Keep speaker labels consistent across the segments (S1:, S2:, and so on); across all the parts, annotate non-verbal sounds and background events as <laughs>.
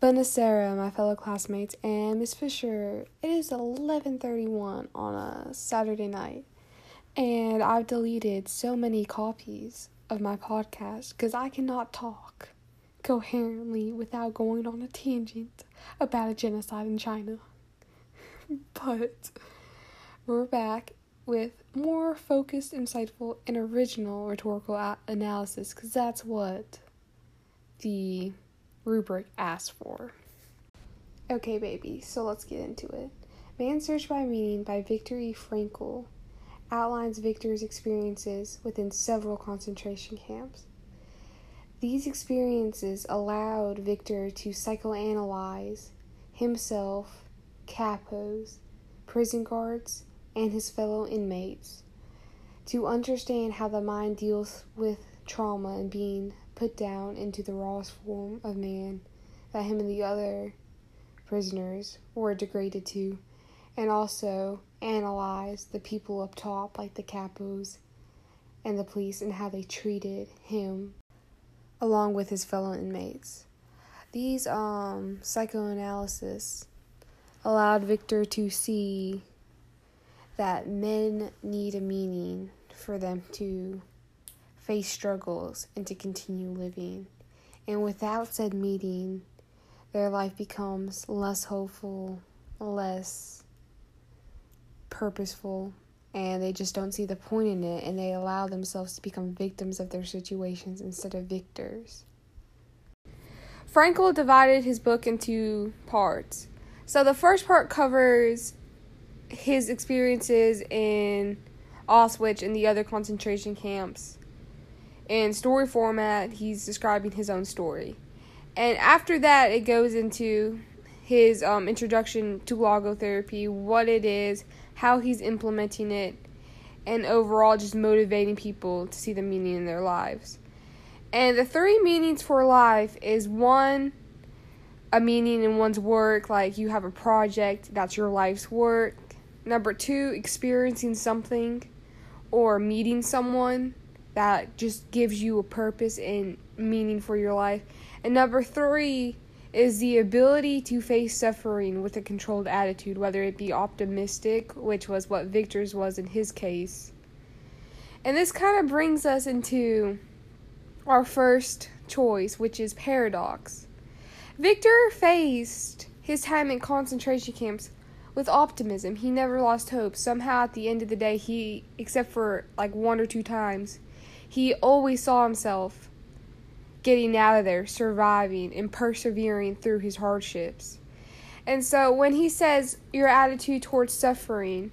S1: Bonacera, my fellow classmates, and Miss Fisher. It is 11:31 on a Saturday night, and I've deleted so many copies of my podcast because I cannot talk coherently without going on a tangent about a genocide in China. <laughs> but we're back with more focused, insightful, and original rhetorical analysis because that's what the rubric asked for. Okay, baby, so let's get into it. Man's Search by Meaning by Viktor E. Frankl outlines Viktor's experiences within several concentration camps. These experiences allowed Viktor to psychoanalyze himself, capos, prison guards, and his fellow inmates, to understand how the mind deals with trauma and being put down into the rawest form of man that him and the other prisoners were degraded to, and also analyze the people up top, like the capos and the police, and how they treated him along with his fellow inmates. These um, psychoanalysis allowed Viktor to see that men need a meaning for them to face struggles and to continue living. And without said meeting, their life becomes less hopeful, less purposeful, and they just don't see the point in it and they allow themselves to become victims of their situations instead of victors. Frankl divided his book into parts. So the first part covers his experiences in Auschwitz and the other concentration camps in story format, he's describing his own story. And after that, it goes into his um, introduction to logotherapy, what it is, how he's implementing it, and overall just motivating people to see the meaning in their lives. And the three meanings for life is one, a meaning in one's work, like you have a project, that's your life's work. Number two, experiencing something or meeting someone that just gives you a purpose and meaning for your life. And number three is the ability to face suffering with a controlled attitude, whether it be optimistic, which was what Viktor's was in his case. And this kind of brings us into our first choice, which is paradox. Viktor faced his time in concentration camps with optimism. He never lost hope. Somehow, at the end of the day, he, except for like one or two times, he always saw himself getting out of there, surviving, and persevering through his hardships. And so when he says your attitude towards suffering,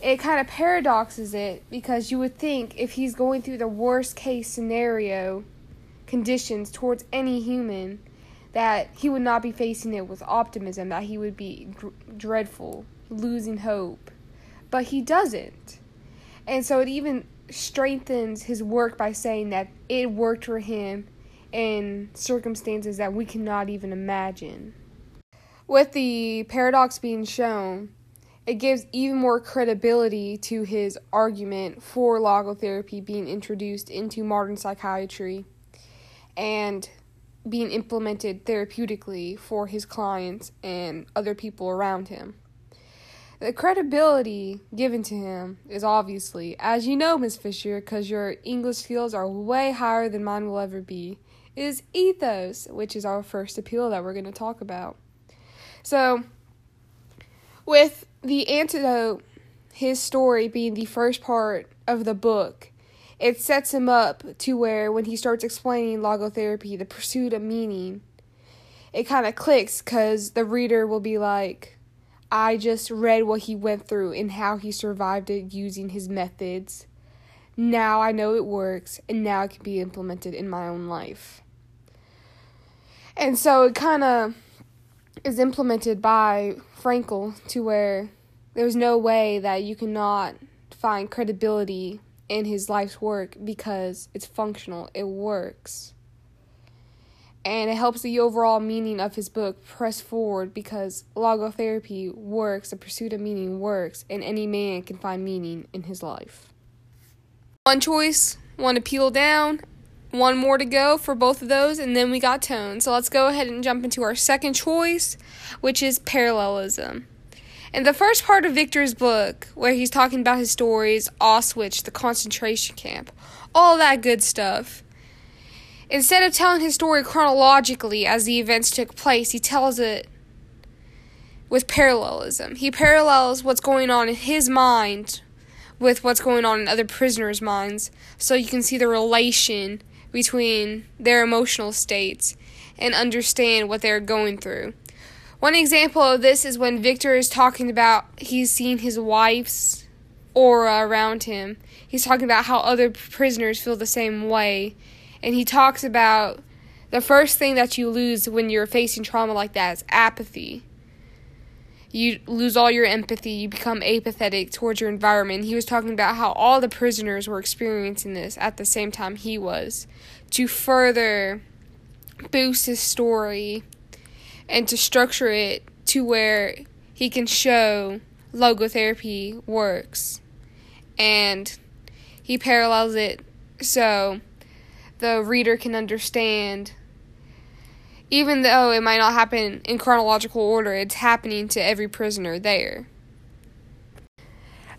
S1: it kind of paradoxes it because you would think if he's going through the worst case scenario conditions towards any human, that he would not be facing it with optimism, that he would be dreadful, losing hope. But he doesn't. And so it even strengthens his work by saying that it worked for him in circumstances that we cannot even imagine. With the paradox being shown, it gives even more credibility to his argument for logotherapy being introduced into modern psychiatry and being implemented therapeutically for his clients and other people around him. The credibility given to him is obviously, as you know, Miss Fisher, because your English skills are way higher than mine will ever be, is ethos, which is our first appeal that we're going to talk about. So, with the antidote, his story being the first part of the book, it sets him up to where when he starts explaining logotherapy, the pursuit of meaning, it kind of clicks because the reader will be like, I just read what he went through and how he survived it using his methods. Now I know it works, and now it can be implemented in my own life. And so it kind of is implemented by Frankl to where there's no way that you cannot find credibility in his life's work because it's functional, it works and it helps the overall meaning of his book press forward because logotherapy works, the pursuit of meaning works, and any man can find meaning in his life. One choice, one appeal down, one more to go for both of those, and then we got tone. So let's go ahead and jump into our second choice, which is parallelism. In the first part of Viktor's book, where he's talking about his stories, Auschwitz, the concentration camp, all that good stuff, instead of telling his story chronologically as the events took place, he tells it with parallelism. He parallels what's going on in his mind with what's going on in other prisoners' minds, so you can see the relation between their emotional states and understand what they're going through. One example of this is when Viktor is talking about he's seen his wife's aura around him. He's talking about how other prisoners feel the same way. And he talks about the first thing that you lose when you're facing trauma like that is apathy. You lose all your empathy, you become apathetic towards your environment. He was talking about how all the prisoners were experiencing this at the same time he was to further boost his story and to structure it to where he can show logotherapy works. And he parallels it so the reader can understand even though it might not happen in chronological order, it's happening to every prisoner there.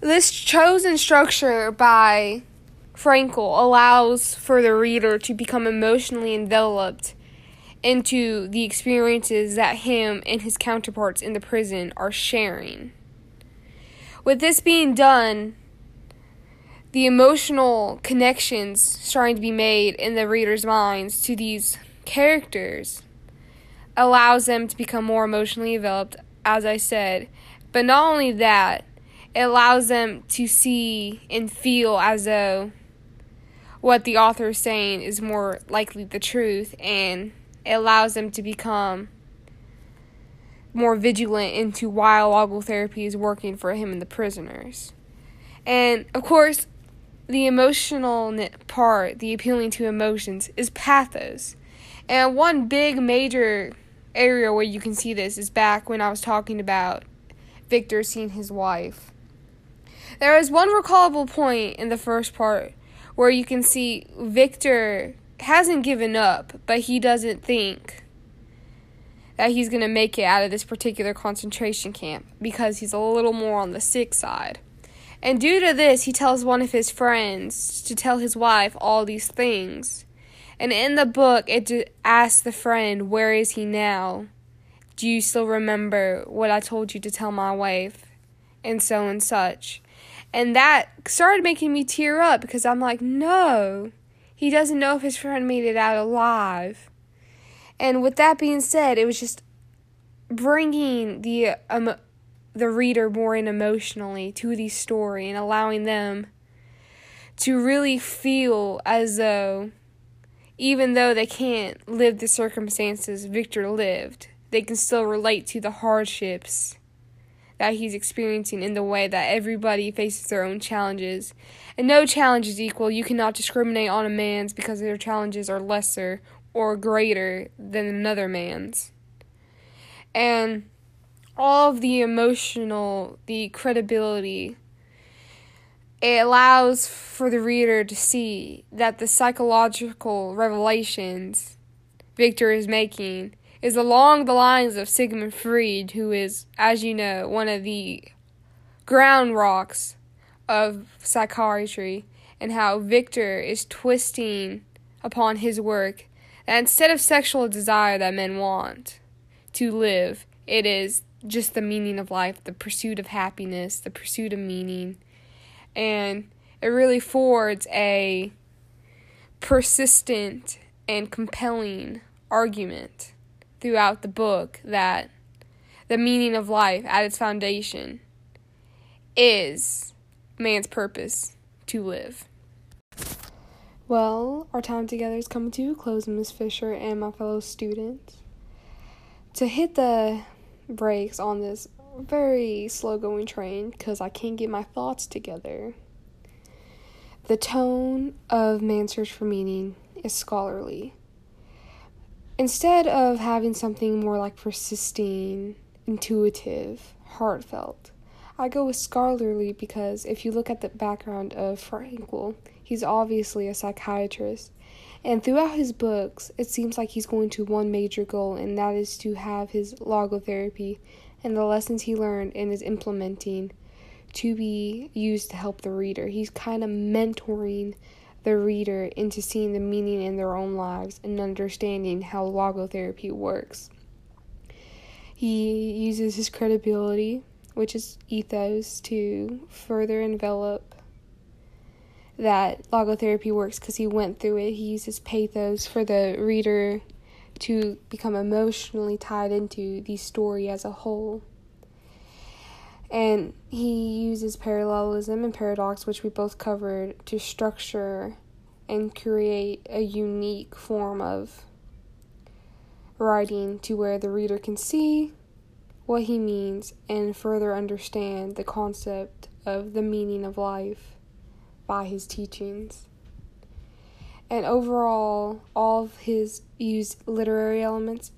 S1: This chosen structure by Frankl allows for the reader to become emotionally enveloped into the experiences that him and his counterparts in the prison are sharing. With this being done, the emotional connections starting to be made in the reader's minds to these characters allows them to become more emotionally developed, as I said. But not only that, it allows them to see and feel as though what the author is saying is more likely the truth and it allows them to become more vigilant into why logotherapy is working for him and the prisoners. And of course, the emotional part, the appealing to emotions, is pathos. And one big major area where you can see this is back when I was talking about Viktor seeing his wife. There is one recallable point in the first part where you can see Viktor hasn't given up, but he doesn't think that he's going to make it out of this particular concentration camp because he's a little more on the sick side. And due to this, he tells one of his friends to tell his wife all these things. And in the book, it asks the friend, Where is he now? Do you still remember what I told you to tell my wife? And so and such. And that started making me tear up because I'm like, No, he doesn't know if his friend made it out alive. And with that being said, it was just bringing the um, the reader more in emotionally to the story and allowing them to really feel as though even though they can't live the circumstances Viktor lived, they can still relate to the hardships that he's experiencing in the way that everybody faces their own challenges. And no challenge is equal. You cannot discriminate on a man's because their challenges are lesser or greater than another man's. And all of the emotional, the credibility, it allows for the reader to see that the psychological revelations Viktor is making is along the lines of Sigmund Freud, who is, as you know, one of the ground rocks of psychiatry, and how Viktor is twisting upon his work that instead of sexual desire that men want to live, it is just the meaning of life, the pursuit of happiness, the pursuit of meaning. And it really fords a persistent and compelling argument throughout the book that the meaning of life at its foundation is man's purpose to live. Well, our time together is coming to a close, Miss Fisher and my fellow students. To hit the brakes on this very slow going train because I can't get my thoughts together. The tone of Man's Search for Meaning is scholarly. Instead of having something more like persisting, intuitive, heartfelt, I go with scholarly because if you look at the background of Frankl, he's obviously a psychiatrist And throughout his books, it seems like he's going to one major goal, and that is to have his logotherapy and the lessons he learned and is implementing to be used to help the reader. He's kind of mentoring the reader into seeing the meaning in their own lives and understanding how logotherapy works. He uses his credibility, which is ethos, to further envelop that logotherapy works because he went through it. He uses pathos for the reader to become emotionally tied into the story as a whole. And he uses parallelism and paradox, which we both covered, to structure and create a unique form of writing to where the reader can see what he means and further understand the concept of the meaning of life by his teachings. And overall, all of his used literary elements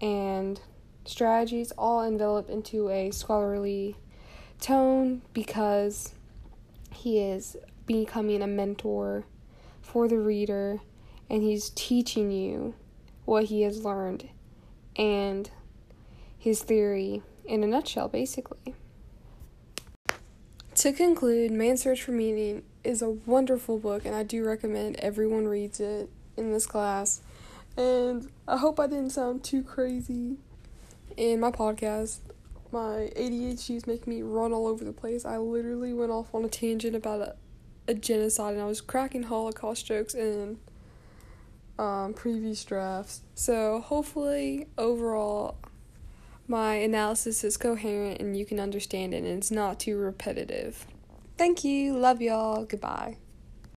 S1: and strategies all envelop into a scholarly tone because he is becoming a mentor for the reader and he's teaching you what he has learned and his theory in a nutshell, basically. To conclude, Man's Search for Meaning is a wonderful book, and I do recommend everyone reads it in this class. And I hope I didn't sound too crazy in my podcast, my ADHD is making me run all over the place. I literally went off on a tangent about a, a genocide and I was cracking Holocaust jokes in um, previous drafts. So hopefully, overall, my analysis is coherent and you can understand it and it's not too repetitive. Thank you. Love y'all. Goodbye.